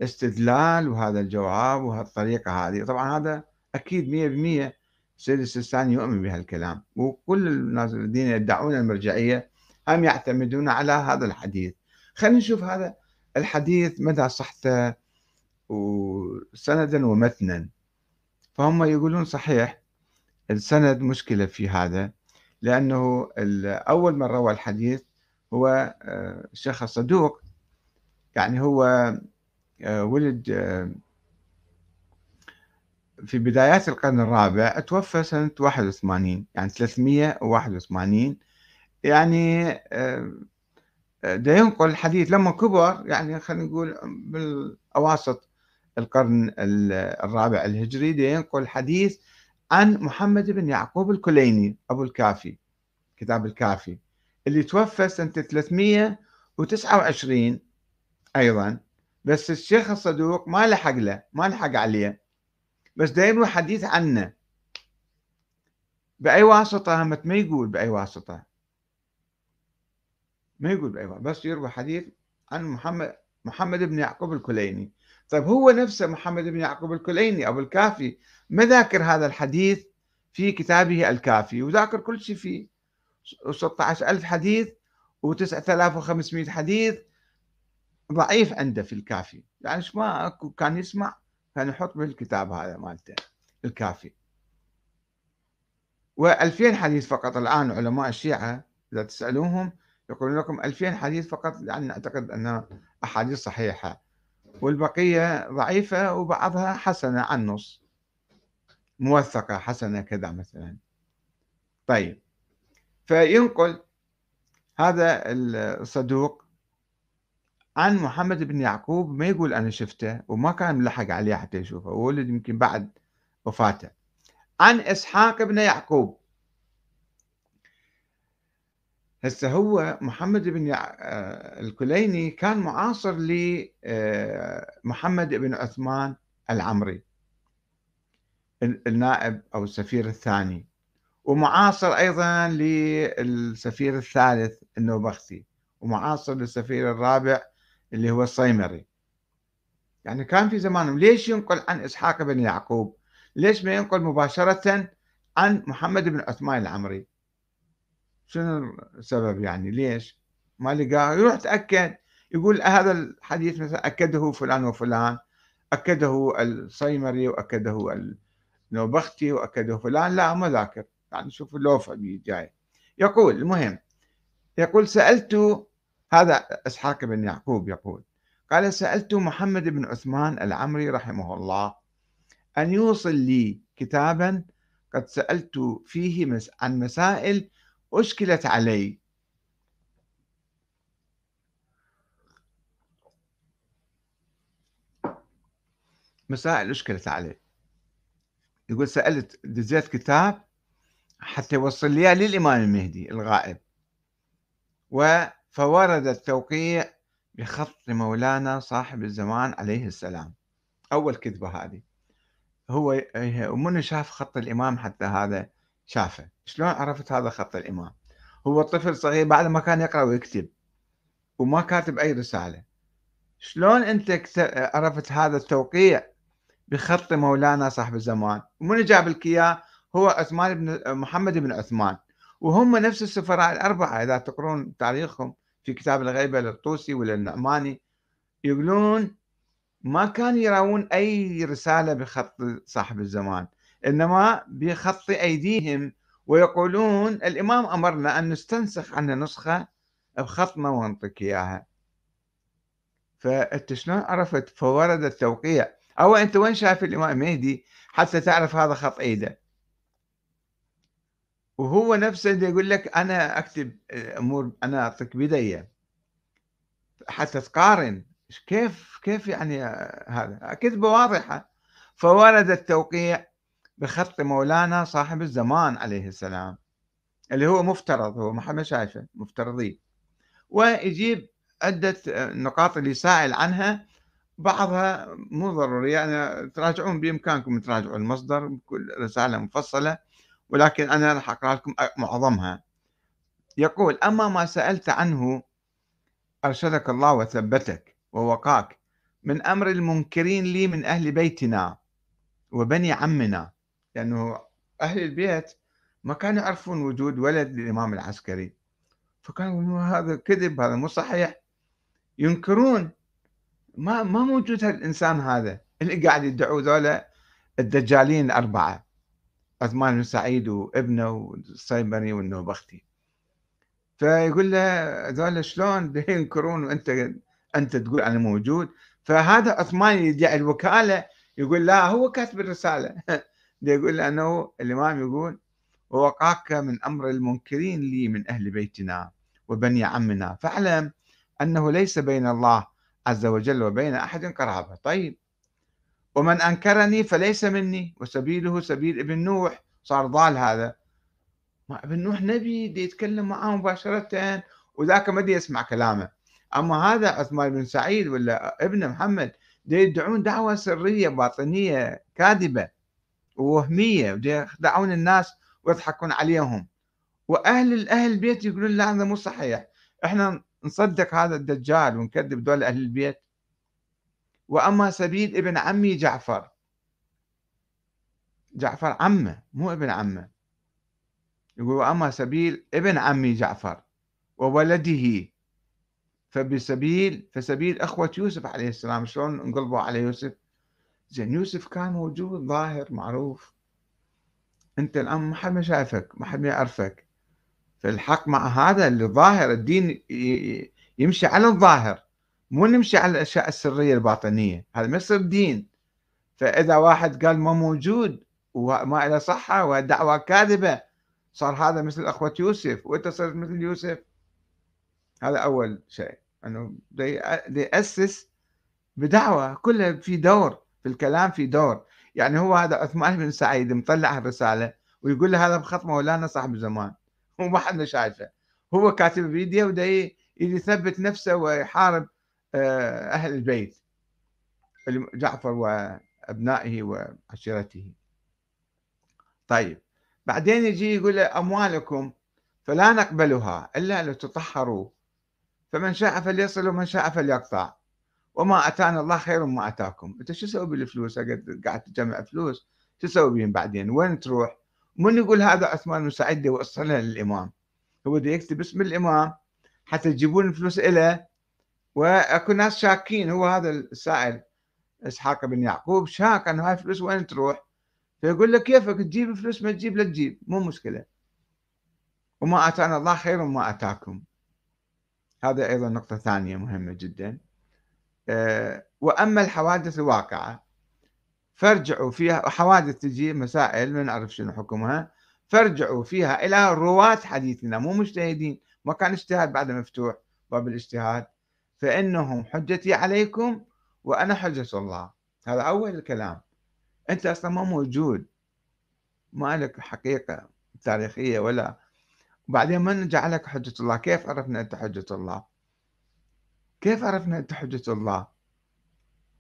استدلال وهذا الجواب وهالطريقة هذه. طبعا هذا أكيد مية بالمية السيد السيستاني يؤمن بهالكلام وكل الناس الذين يدعون المرجعية هم يعتمدون على هذا الحديث. خلينا نشوف هذا الحديث مدى صحته وسندا ومتنا. فهم يقولون صحيح السند مشكلة في هذا لأنه أول من روى الحديث هو آه، الشيخ الصدوق يعني هو آه، ولد آه، في بدايات القرن الرابع توفى سنة 81 يعني 381 يعني دا ينقل الحديث لما كبر يعني خلينا نقول بالأواسط القرن الرابع الهجري دا ينقل الحديث عن محمد بن يعقوب الكليني أبو الكافي كتاب الكافي اللي توفى سنة 329 أيضا. بس الشيخ الصدوق ما لحق له ما لحق عليه. بس دا يروي حديث عنه. بأي واسطة هم؟ ما يقول بأي واسطة. ما يقول بأي واسطة. بس يروي حديث عن محمد محمد بن يعقوب الكليني. طيب هو نفسه محمد بن يعقوب الكليني أبو الكافي ما ذاكر هذا الحديث في كتابه الكافي؟ وذاكر كل شيء فيه. 16000 حديث و9500 حديث ضعيف عنده في الكافي. يعني ما كان يسمع كان يحط بالكتاب هذا مالته الكافي. و2000 حديث فقط الآن علماء الشيعة إذا تسألوهم يقولون لكم 2000 حديث فقط يعني نعتقد أنها أحاديث صحيحة. والبقية ضعيفة وبعضها حسنة عن النص. موثقة حسنة كذا مثلا. طيب. فينقل هذا الصدوق عن محمد بن يعقوب ما يقول أنا شفته وما كان ملحق عليه حتى يشوفه ولد يمكن بعد وفاته. عن إسحاق بن يعقوب. هسه هو محمد بن. آه، الكليني كان معاصر لمحمد آه، بن عثمان العمري النائب أو السفير الثاني ومعاصر أيضا للسفير الثالث النوبختي ومعاصر للسفير الرابع اللي هو الصيمري يعني كان في زمانهم ليش ينقل عن إسحاق بن يعقوب ليش ما ينقل مباشرة عن محمد بن عثمان العمري شنو السبب يعني؟ ليش؟ ما لقاه يروح تأكد. يقول هذا الحديث مثلا أكده فلان وفلان أكده الصيمري وأكده النوبختي وأكده فلان. لا ما ذاكر. يعني شوف اللوفة جاي. يقول المهم يقول سألت هذا إسحاق بن يعقوب يقول قال سألت محمد بن عثمان العمري رحمه الله أن يوصل لي كتابا قد سألت فيه عن مسائل أشكلت علي. مسائل أشكلت علي. يقول سألت دزيت كتاب حتى يوصل لي للإمام المهدي الغائب. فورد التوقيع بخط مولانا صاحب الزمان عليه السلام. أول كذبة هذه. هو ومن شاف خط الإمام حتى هذا؟ شافه. شلون عرفت هذا خط الإمام؟ هو طفل صغير بعد ما كان يقرأ ويكتب وما كاتب أي رسالة. شلون أنت عرفت هذا التوقيع بخط مولانا صاحب الزمان؟ ومن جاب لك إياه؟ هو عثمان بن محمد بن عثمان. وهم نفس السفراء الأربعة إذا تقرون تاريخهم في كتاب الغيبة للطوسي ولا النعماني يقولون ما كانوا يراون أي رسالة بخط صاحب الزمان. إنما بخط أيديهم ويقولون الإمام أمرنا أن نستنسخ عنه نسخة بخطنا ونعطيك إياها. فأنت شلون عرفت فورد التوقيع؟ أو أنت وين شايف الإمام مهدي حتى تعرف هذا خط إيده؟ وهو نفسه يقول لك أنا أكتب أمور أنا أعطيك بداية. حتى تقارن. كيف كيف يعني هذا؟ كذبة واضحة فورد التوقيع بخط مولانا صاحب الزمان عليه السلام اللي هو مفترض هو محمد شايفه مفترضي ويجيب عدة نقاط اللي سائل عنها بعضها مو ضروري يعني تراجعون بإمكانكم تراجعوا المصدر بكل رسالة مفصلة ولكن أنا راح أقرأ لكم معظمها. يقول أما ما سألت عنه أرشدك الله وثبتك ووقاك من أمر المنكرين لي من أهل بيتنا وبني عمنا لأنه أهل البيت ما كانوا يعرفون وجود ولد للإمام العسكري. فكانوا هذا كذب هذا مو صحيح. ينكرون ما ما موجود هالإنسان هذا اللي قاعد يدعوا ذولا الدجالين الأربعة عثمان بن سعيد وابنه والصيبري والنوبختي. فيقول له ذولا شلون <laughs> ينكرون وأنت أنت تقول أنا موجود؟ فهذا عثمان يدعي الوكالة يقول لا هو كاتب الرسالة. <laughs> يقول انه الإمام يقول ووقاك من أمر المنكرين لي من أهل بيتنا وبني عمنا. فاعلم أنه ليس بين الله عز وجل وبين أحد قرابه طيب. ومن أنكرني فليس مني. وسبيله سبيل ابن نوح. صار ضال هذا. ما ابن نوح نبي دي يتكلم معاه مباشرة. وذاك ما دي يسمع كلامه. أما هذا عثمان بن سعيد ولا ابن محمد دي يدعون دعوة سرية باطنية كاذبة. ووهمية ودي يخدعون الناس ويضحكون عليهم. وأهل أهل البيت يقولون لا هذا مو صحيح. إحنا نصدق هذا الدجال ونكذب دول أهل البيت. وأما سبيل ابن عمي جعفر. جعفر عمه مو ابن عمه. يقول وأما سبيل ابن عمي جعفر وولده. فبسبيل فسبيل أخوة يوسف عليه السلام شلون انقلبوا على يوسف؟ زين يوسف كان موجود ظاهر معروف. أنت الآن ما حد ما شايفك ما حد ما يعرفك. فالحق مع هذا اللي ظاهر الدين يمشي على الظاهر مو نمشي على الأشياء السرية الباطنية. هذا ما يصير دين. فإذا واحد قال ما موجود وما له صحة ودعوة كاذبة صار هذا مثل أخوة يوسف. وأنت صرت مثل يوسف. هذا أول شيء. أنه يأسس بدعوة كلها في دور. في الكلام في دور. يعني هو هذا عثمان بن سعيد مطلع الرسالة ويقول له هذا بخط مولانا صاحب زمان <laughs> هو ما حد شايفه. هو كاتب فيديو ودا يثبت نفسه ويحارب آه، أهل البيت. جعفر وأبنائه وعشيرته. طيب. بعدين يجي يقول أموالكم فلا نقبلها إلا لتطهروا فمن شاء فليصل ومن شاء فليقطع. وما أتانا الله خير مما أتاكم. أنت شو تسوي بالفلوس؟ قاعد تجمع فلوس. شو تسوي بهم بعدين؟ وين تروح؟ من يقول هذا عثمان بن سعيد وصلها للإمام. هو بده يكتب اسم الإمام. حتى يجيبون الفلوس إليه وأكو ناس شاكين. هو هذا السائل إسحاق بن يعقوب شاك انه هاي الفلوس وين تروح؟ فيقول لك كيفك؟ تجيب فلوس ما تجيب لا تجيب. مو مشكلة. وما أتانا الله خير مما أتاكم. هذا أيضا نقطة ثانية مهمة جدا. أه وأما الحوادث الواقعة فارجعوا فيها حوادث تجي مسائل ما نعرف شنو حكمها فارجعوا فيها إلى رواة حديثنا مو مجتهدين ما كان اجتهاد بعد مفتوح باب الاجتهاد فإنهم حجتي عليكم وأنا حجة الله. هذا أول الكلام. أنت أصلا ما موجود. ما لك حقيقة تاريخية ولا. وبعدين من جعلك حجة الله؟ كيف عرفنا أنت حجة الله؟ كيف عرفنا أنت حجة الله؟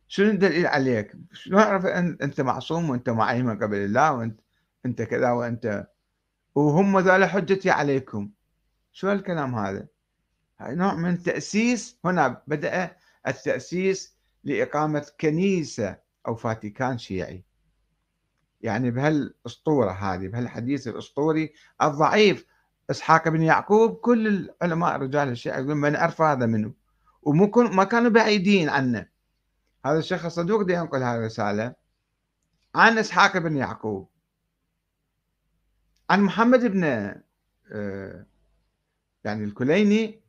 شنو الدليل عليك؟ شنو أعرف أن أنت معصوم وأنت معي من قبل الله وأنت أنت كذا وأنت وهم ذولا حجتي عليكم. شو الكلام هذا؟ نوع من تأسيس. هنا بدأ التأسيس لإقامة كنيسة أو فاتيكان شيعي. يعني بهالأسطورة هذه بهالحديث الأسطوري الضعيف إسحاق بن يعقوب. كل العلماء رجال الشيعة يقولون ما نعرف هذا منه. ومو ما كانوا بعيدين عنه. هذا الشيخ الصدوق دي ينقل هذه الرسالة عن إسحاق بن يعقوب عن محمد بن آه، يعني الكليني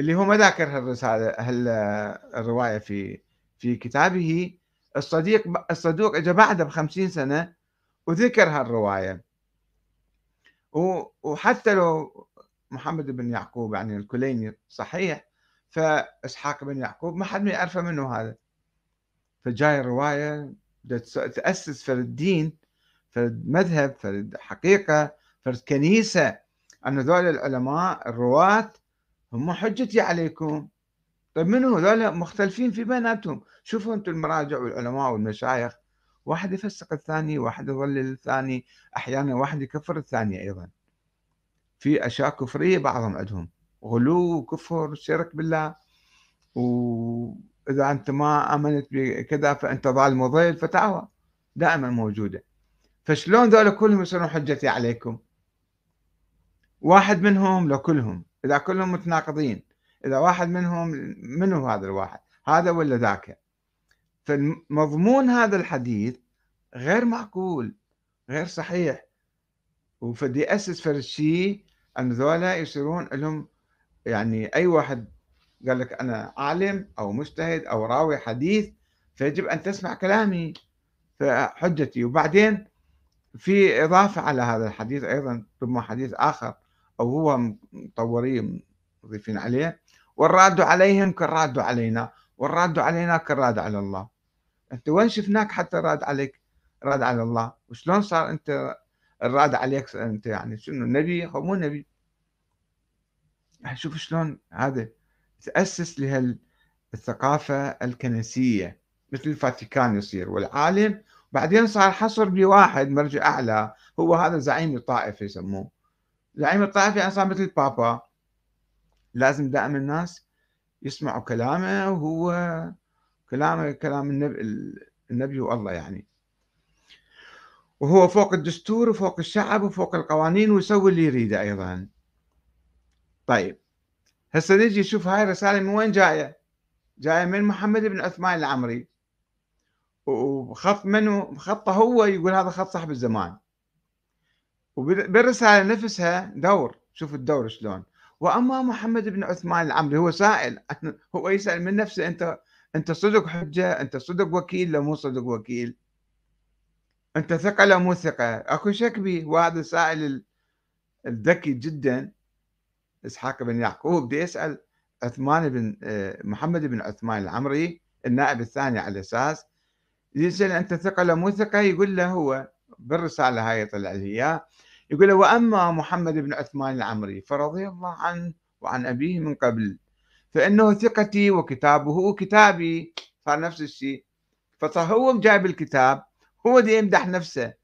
اللي هو ما ذاكر هالرسالة هالرواية في في كتابه. الصديق الصدوق اجى بعده بخمسين سنة وذكر هالرواية. وحتى لو محمد بن يعقوب يعني الكليني صحيح فإسحاق بن يعقوب ما حد يعرفه منه هذا. فجاي الرواية تأسس فرد الدين فرد مذهب فرد حقيقة فرد كنيسة. أن ذول العلماء الرواة هم حجتي عليكم. طيب منو هذول؟ مختلفين في بيناتهم. شوفوا أنتم المراجع والعلماء والمشايخ. واحد يفسق الثاني واحد يضلل الثاني. أحيانا واحد يكفر الثاني أيضا. في أشياء كفرية بعضهم عندهم. غلو كفر شرك بالله. وإذا أنت ما آمنت بكذا فأنت ظالم وضيل فتاوى دائما موجودة. فشلون ذولا كلهم يصيرون حجتي عليكم؟ واحد منهم لكلهم. إذا كلهم متناقضين إذا واحد منهم منو هذا الواحد؟ هذا ولا ذاك؟ فمضمون هذا الحديث غير معقول غير صحيح. وفدي أسس فرد شيء أن ذولا يصيرون لهم يعني أي واحد قال لك أنا عالم أو مجتهد أو راوي حديث فيجب أن تسمع كلامي فحجتي وبعدين في إضافة على هذا الحديث أيضا ثم حديث آخر أو هو مطورين مضيفين عليه والراد عليهم كالراد علينا والراد علينا كالراد على الله. أنت وين شفناك حتى راد عليك؟ راد على الله. وشلون صار أنت الراد عليك؟ أنت يعني شنو نبي أو مو نبي؟ شوف شلون هذا تأسس لهالثقافة الكنسية مثل الفاتيكان يصير والعالم. بعدين صار حصر بواحد مرجع أعلى هو هذا زعيم الطائفة يسموه. زعيم الطائفة يعني صار مثل البابا. لازم دائما الناس يسمعوا كلامه وهو كلامه كلام النبي, النبي والله يعني. وهو فوق الدستور وفوق الشعب وفوق القوانين ويسوي اللي يريده أيضا. طيب. هسه نجي نشوف هاي الرسالة من وين جاية؟ جاية من محمد بن عثمان العمري. وخط منه خطه هو يقول هذا خط صاحب الزمان. وبالرسالة نفسها دور. شوف الدور شلون. وأما محمد بن عثمان العمري هو سائل. <laughs> هو يسأل من نفسه أنت أنت صدق حجة؟ أنت صدق وكيل لو مو صدق وكيل؟ أنت ثقة لو مو ثقة؟ أكو شك به. وهذا سائل الذكي جدا. إسحاق بن يعقوب بده يسأل عثمان بن آه، محمد بن عثمان العمري النائب الثاني على أساس يسأل أنت ثقة لو مو ثقة؟ يقول له هو بالرسالة هاي طلع لي إياه. يقول له وأما محمد بن عثمان العمري فرضي الله عنه وعن أبيه من قبل فإنه ثقتي وكتابه كتابي صار نفس الشيء. فصار هو جايب الكتاب هو دي يمدح نفسه.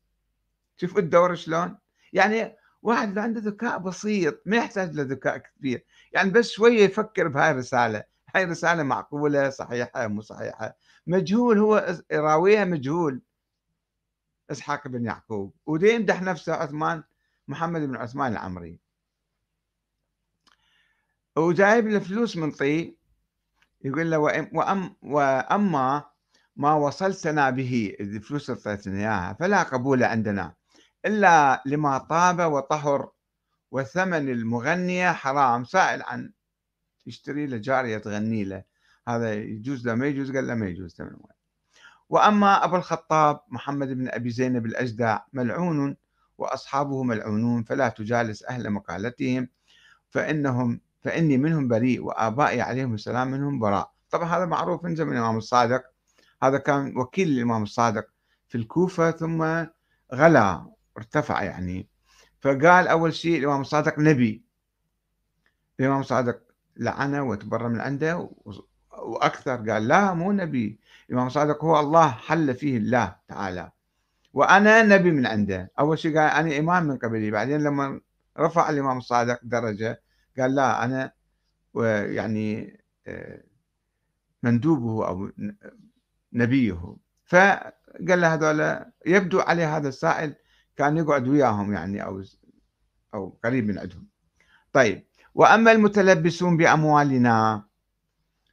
شوف الدور شلون؟ يعني واحد عنده ذكاء بسيط ما يحتاج لذكاء كبير. يعني بس شوية يفكر بهاي الرسالة هاي الرسالة معقولة صحيحة مو صحيحة. مجهول هو راويها مجهول. إسحاق بن يعقوب. ودي يمدح نفسه عثمان محمد بن عثمان العمري. وجايب له فلوس من طي. يقول له وأم وأما ما وصلتنا به الفلوس اللي أعطيتنا إياها فلا قبول عندنا. إلا لما طاب وطهر وثمن المغنية حرام سائل عن يشتري له جارية تغني له. هذا يجوز له ما يجوز؟ قال له ما يجوز ثمن وأما أبو الخطاب محمد بن أبي زينب الأجدع ملعون وأصحابه ملعونون فلا تجالس أهل مقالتهم فإنهم فإني منهم بريء وآبائي عليهم السلام منهم براء. طبعا هذا معروف من زمن الإمام الصادق. هذا كان وكيل الإمام الصادق في الكوفة ثم غلا. ارتفع يعني. فقال أول شيء الإمام الصادق نبي. الإمام الصادق لعنه وتبرى من عنده وأكثر قال لا مو نبي. الإمام الصادق هو الله حل فيه الله تعالى. وأنا نبي من عنده. أول شيء قال أنا إمام من قبلي. بعدين لما رفع الإمام الصادق درجة قال لا أنا يعني آه، مندوبه أو نبيه. فقال له هذول يبدو عليه هذا السائل كان يقعد وياهم يعني أو أو قريب من عندهم. طيب وأما المتلبسون بأموالنا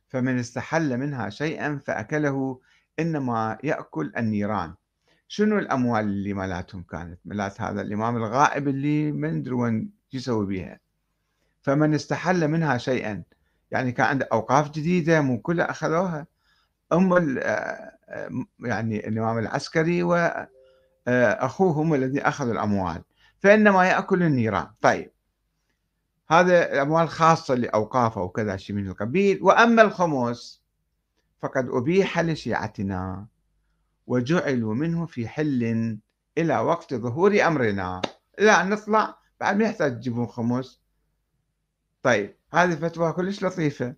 فمن استحل منها شيئا فأكله إنما يأكل النيران. شنو الأموال اللي مالتهم كانت؟ مالت هذا الإمام الغائب اللي ما ندري وين يسوي بها فمن استحل منها شيئا يعني كان عنده أوقاف جديدة مو كلها أخذوها. أم آه، يعني الإمام العسكري واخوه هم الذين أخذوا الأموال. فإنما يأكل النيران. طيب. هذا الأموال خاصة لأوقافه وكذا شيء من القبيل. وأما الخمس فقد أبيح لشيعتنا وجعلوا منه في حل إلى وقت ظهور أمرنا. أن نطلع بعد ما يحتاج تجيبون خمس. طيب هذه فتوى كلش لطيفة.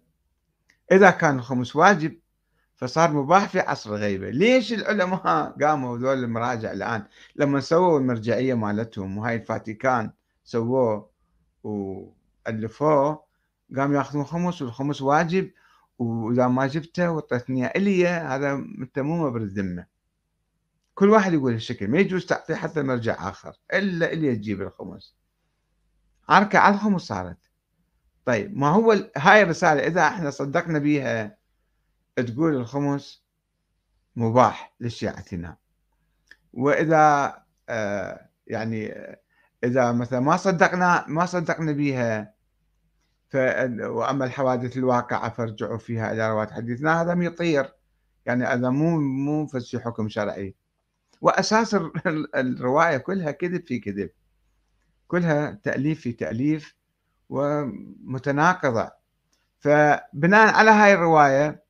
إذا كان الخمس واجب فصار مباح في عصر الغيبة ليش العلماء قاموا ذول المراجع الآن؟ لما سووا المرجعية مالتهم وهاي الفاتيكان سووه وألفوه قاموا ياخذون خمس والخمس واجب وإذا ما جبته وطيتني إلي هذا أنت مو مبرد الذمة كل واحد يقول هالشكل ما يجوز تعطيه حتى مرجع آخر إلا اللي تجيب الخمس. عركة على الخمس صارت. طيب ما هو هاي الرسالة إذا إحنا صدقنا بيها تقول الخمس مباح لشيعتنا. وإذا آه يعني إذا مثلا ما صدقنا ما صدقنا بيها ف... وأما الحوادث الواقعة فارجعوا فيها إلى رواة حديثنا هذا يطير يعني هذا مو مو فسي حكم شرعي. وأساس الرواية كلها كذب في كذب. كلها تأليف في تأليف ومتناقضة. فبناء على هاي الرواية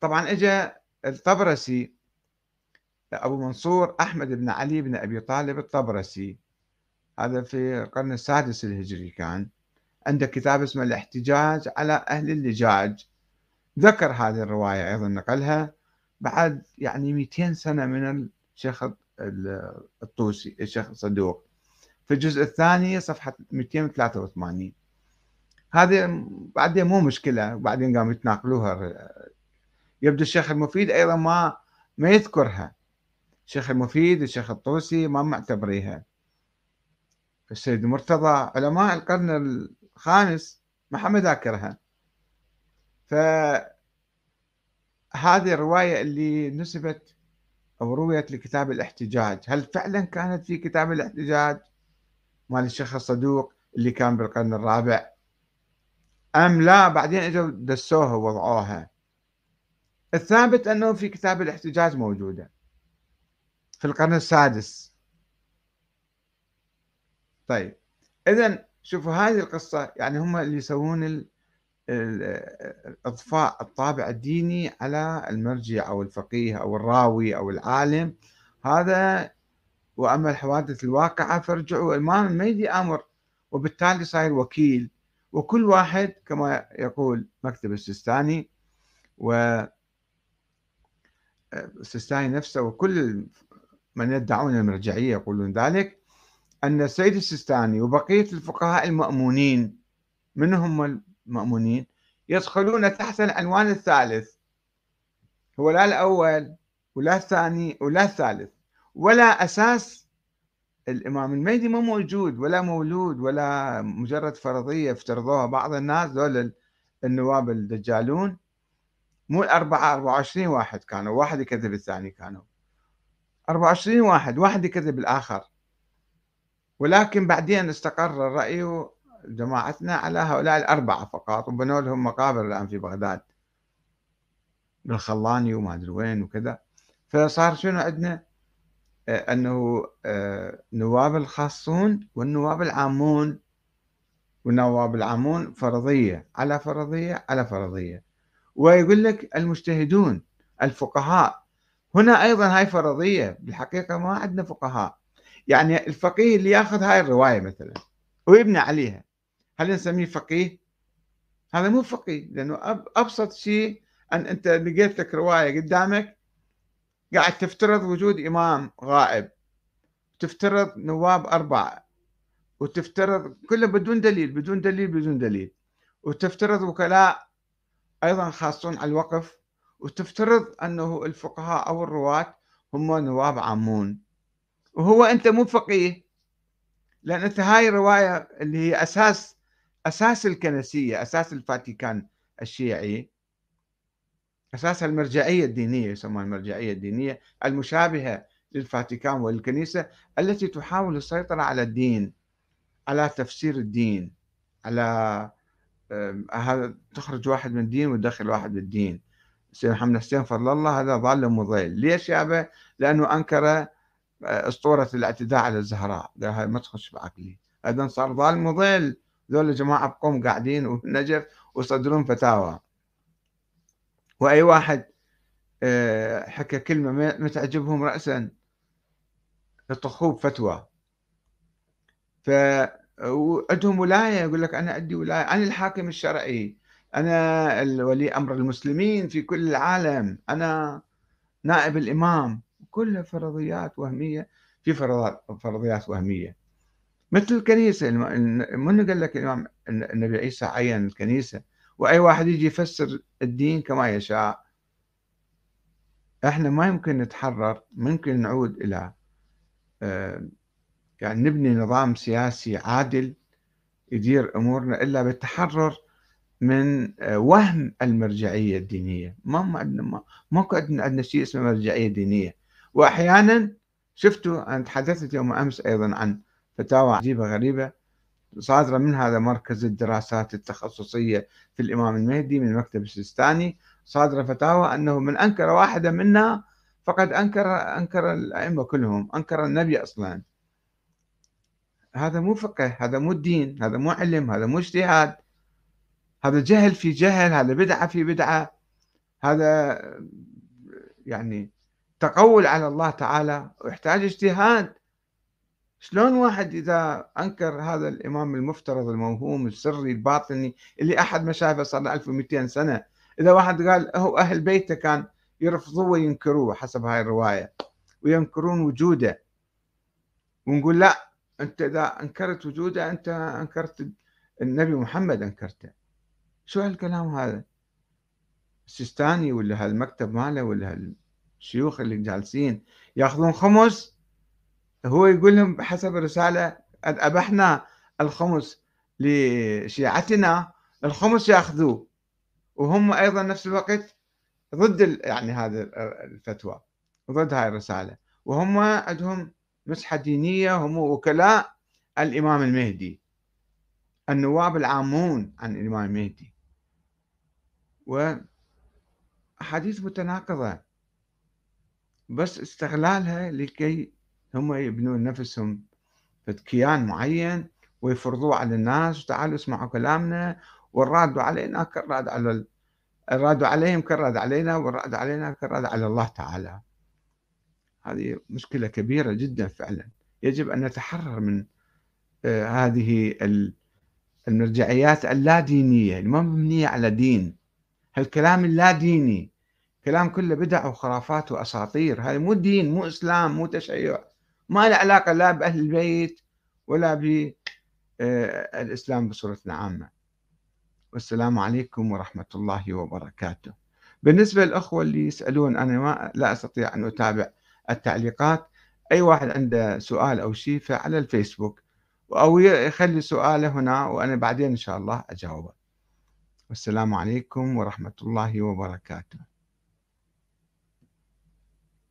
طبعا اجى الطبرسي أبو منصور أحمد بن علي بن أبي طالب الطبرسي. هذا في القرن السادس الهجري كان. عنده كتاب اسمه الإحتجاج على أهل اللجاج. ذكر هذه الرواية أيضا نقلها بعد يعني 200 سنة من الشيخ الطوسي الشيخ صدوق. في الجزء الثاني صفحة 283 هذه بعدين مو مشكلة بعدين قاموا يتناقلوها يبدو الشيخ المفيد أيضا ما ما يذكرها. الشيخ المفيد الشيخ الطوسي ما معتبريها. السيد مرتضى علماء القرن الخامس ما حد ذاكرها فهذه الرواية اللي نسبت أو رويت لكتاب الاحتجاج. هل فعلا كانت في كتاب الاحتجاج؟ مال الشيخ الصدوق اللي كان بالقرن الرابع. أم لا؟ بعدين إجوا دسوها ووضعوها. الثابت أنه في كتاب الاحتجاج موجودة. في القرن السادس. طيب. إذا شوفوا هذه القصة يعني هم اللي يسوون إضفاء الطابع الديني على المرجع أو الفقيه أو الراوي أو العالم. هذا وأما الحوادث الواقعة فارجعوا الإمام المهدي أمر. وبالتالي صاير وكيل. وكل واحد كما يقول مكتب السيستاني و السيستاني نفسه وكل من يدعون المرجعية يقولون ذلك أن السيد السيستاني وبقية الفقهاء المأمونين من هم المأمونين يدخلون تحت العنوان الثالث. هو لا الأول ولا الثاني ولا الثالث ولا أساس الإمام. المهدي ما موجود ولا مولود ولا مجرد فرضية افترضوها بعض الناس ذول النواب الدجالون. مو الأربعة 24 واحد كانوا واحد يكذب الثاني كانوا. 24 واحد واحد يكذب الآخر. ولكن بعدين استقر الرأي جماعتنا على هؤلاء الأربعة فقط وبنوا لهم مقابر الآن في بغداد. بالخلاني وما أدري وين وكذا. فصار شنو عندنا؟ آه، أنه آه، نواب الخاصون والنواب العامون. والنواب العامون فرضية على فرضية على فرضية. ويقول لك المجتهدون الفقهاء. هنا أيضا هاي فرضية بالحقيقة ما عندنا فقهاء. يعني الفقيه اللي ياخذ هاي الرواية مثلا ويبني عليها. هل نسميه فقيه؟ هذا مو فقيه لأنه أبسط شيء أن أنت لقيت لك رواية قدامك قاعد تفترض وجود إمام غائب. تفترض نواب أربعة. وتفترض كله بدون دليل بدون دليل بدون دليل. وتفترض وكلاء أيضا خاصون على الوقف وتفترض أنه الفقهاء أو الرواة هم نواب عامون. وهو أنت مو فقيه لأن أنت هاي الرواية اللي هي أساس أساس الكنسية أساس الفاتيكان الشيعي أساس المرجعية الدينية يسمونها المرجعية الدينية المشابهة للفاتيكان والكنيسة التي تحاول السيطرة على الدين على تفسير الدين على هذا تخرج واحد من الدين وتدخل واحد بالدين سيد محمد حسين فضل الله هذا ضال مضيل. ليش يابا لأنه أنكر آه، أسطورة الاعتداء على الزهراء. هاي ما تخش بعقلي. أيضا صار ضال مضل ذول جماعة بقوم قاعدين ونجف ويصدرون فتاوى. وأي واحد آه، حكى كلمة ما تعجبهم رأسا يطخوه بفتوى. ف وعندهم ولاية يقول لك أنا عندي ولاية أنا الحاكم الشرعي. أنا ولي أمر المسلمين في كل العالم. أنا نائب الإمام. كلها فرضيات وهمية في فرضيات فرضيات وهمية. مثل الكنيسة من قال لك الإمام النبي عيسى عين الكنيسة؟ وأي واحد يجي يفسر الدين كما يشاء. إحنا ما يمكن نتحرر ممكن نعود إلى آه، يعني نبني نظام سياسي عادل يدير أمورنا إلا بالتحرر من آه، وهم المرجعية الدينية. ما عندنا ما ماكو عندنا شيء اسمه مرجعية دينية. واحيانا شفتوا أنا تحدثت يوم أمس أيضا عن فتاوى عجيبة غريبة صادرة من هذا مركز الدراسات التخصصية في الإمام المهدي من المكتب السيستاني. صادرة فتاوى أنه من أنكر واحدة منها فقد أنكر أنكر الأئمة كلهم أنكر النبي أصلا. هذا مو فقه هذا مو الدين هذا مو علم هذا مو اجتهاد. هذا جهل في جهل هذا بدعة في بدعة. هذا يعني تقول على الله تعالى ويحتاج اجتهاد. شلون واحد إذا أنكر هذا الإمام المفترض الموهوم السري الباطني اللي أحد ما شافه صار له 1200 سنة إذا واحد قال هو أهل بيته كان يرفضوه وينكروه حسب هاي الرواية وينكرون وجوده ونقول لا أنت إذا أنكرت وجوده أنت أنكرت النبي محمد أنكرته. شو هالكلام هذا؟ السيستاني ولا هالمكتب ماله ولا هالشيوخ اللي جالسين يأخذون خمس؟ هو يقول لهم حسب الرسالة أبحنا الخمس لشيعتنا الخمس ياخذوه وهم أيضا نفس الوقت ضد يعني هذه الفتوى ضد هاي الرسالة. وهم عندهم مسحة دينية هم وكلاء الإمام المهدي. النواب العامون عن الإمام المهدي. وأحاديث متناقضة. بس استغلالها لكي هم يبنون نفسهم في كيان معين ويفرضوه على الناس. وتعالوا اسمعوا كلامنا. والراد علينا كالراد على الراد عليهم كالراد علينا والراد علينا كالراد على الله تعالى. هذه مشكلة كبيرة جدا فعلا. يجب أن نتحرر من آه، هذه المرجعيات اللا دينية ما مبنية على دين. هالكلام اللا ديني كلام كله بدع وخرافات وأساطير. هذا مو دين مو إسلام مو تشيع. ما له علاقة لا بأهل البيت ولا بالإسلام آه، بصورة عامة. والسلام عليكم ورحمة الله وبركاته. بالنسبة للأخوة اللي يسألون أنا ما لا أستطيع أن أتابع. التعليقات. أي واحد عنده سؤال أو شيء فعلى الفيسبوك أو يخلي سؤاله هنا وأنا بعدين إن شاء الله أجاوبه. والسلام عليكم ورحمة الله وبركاته.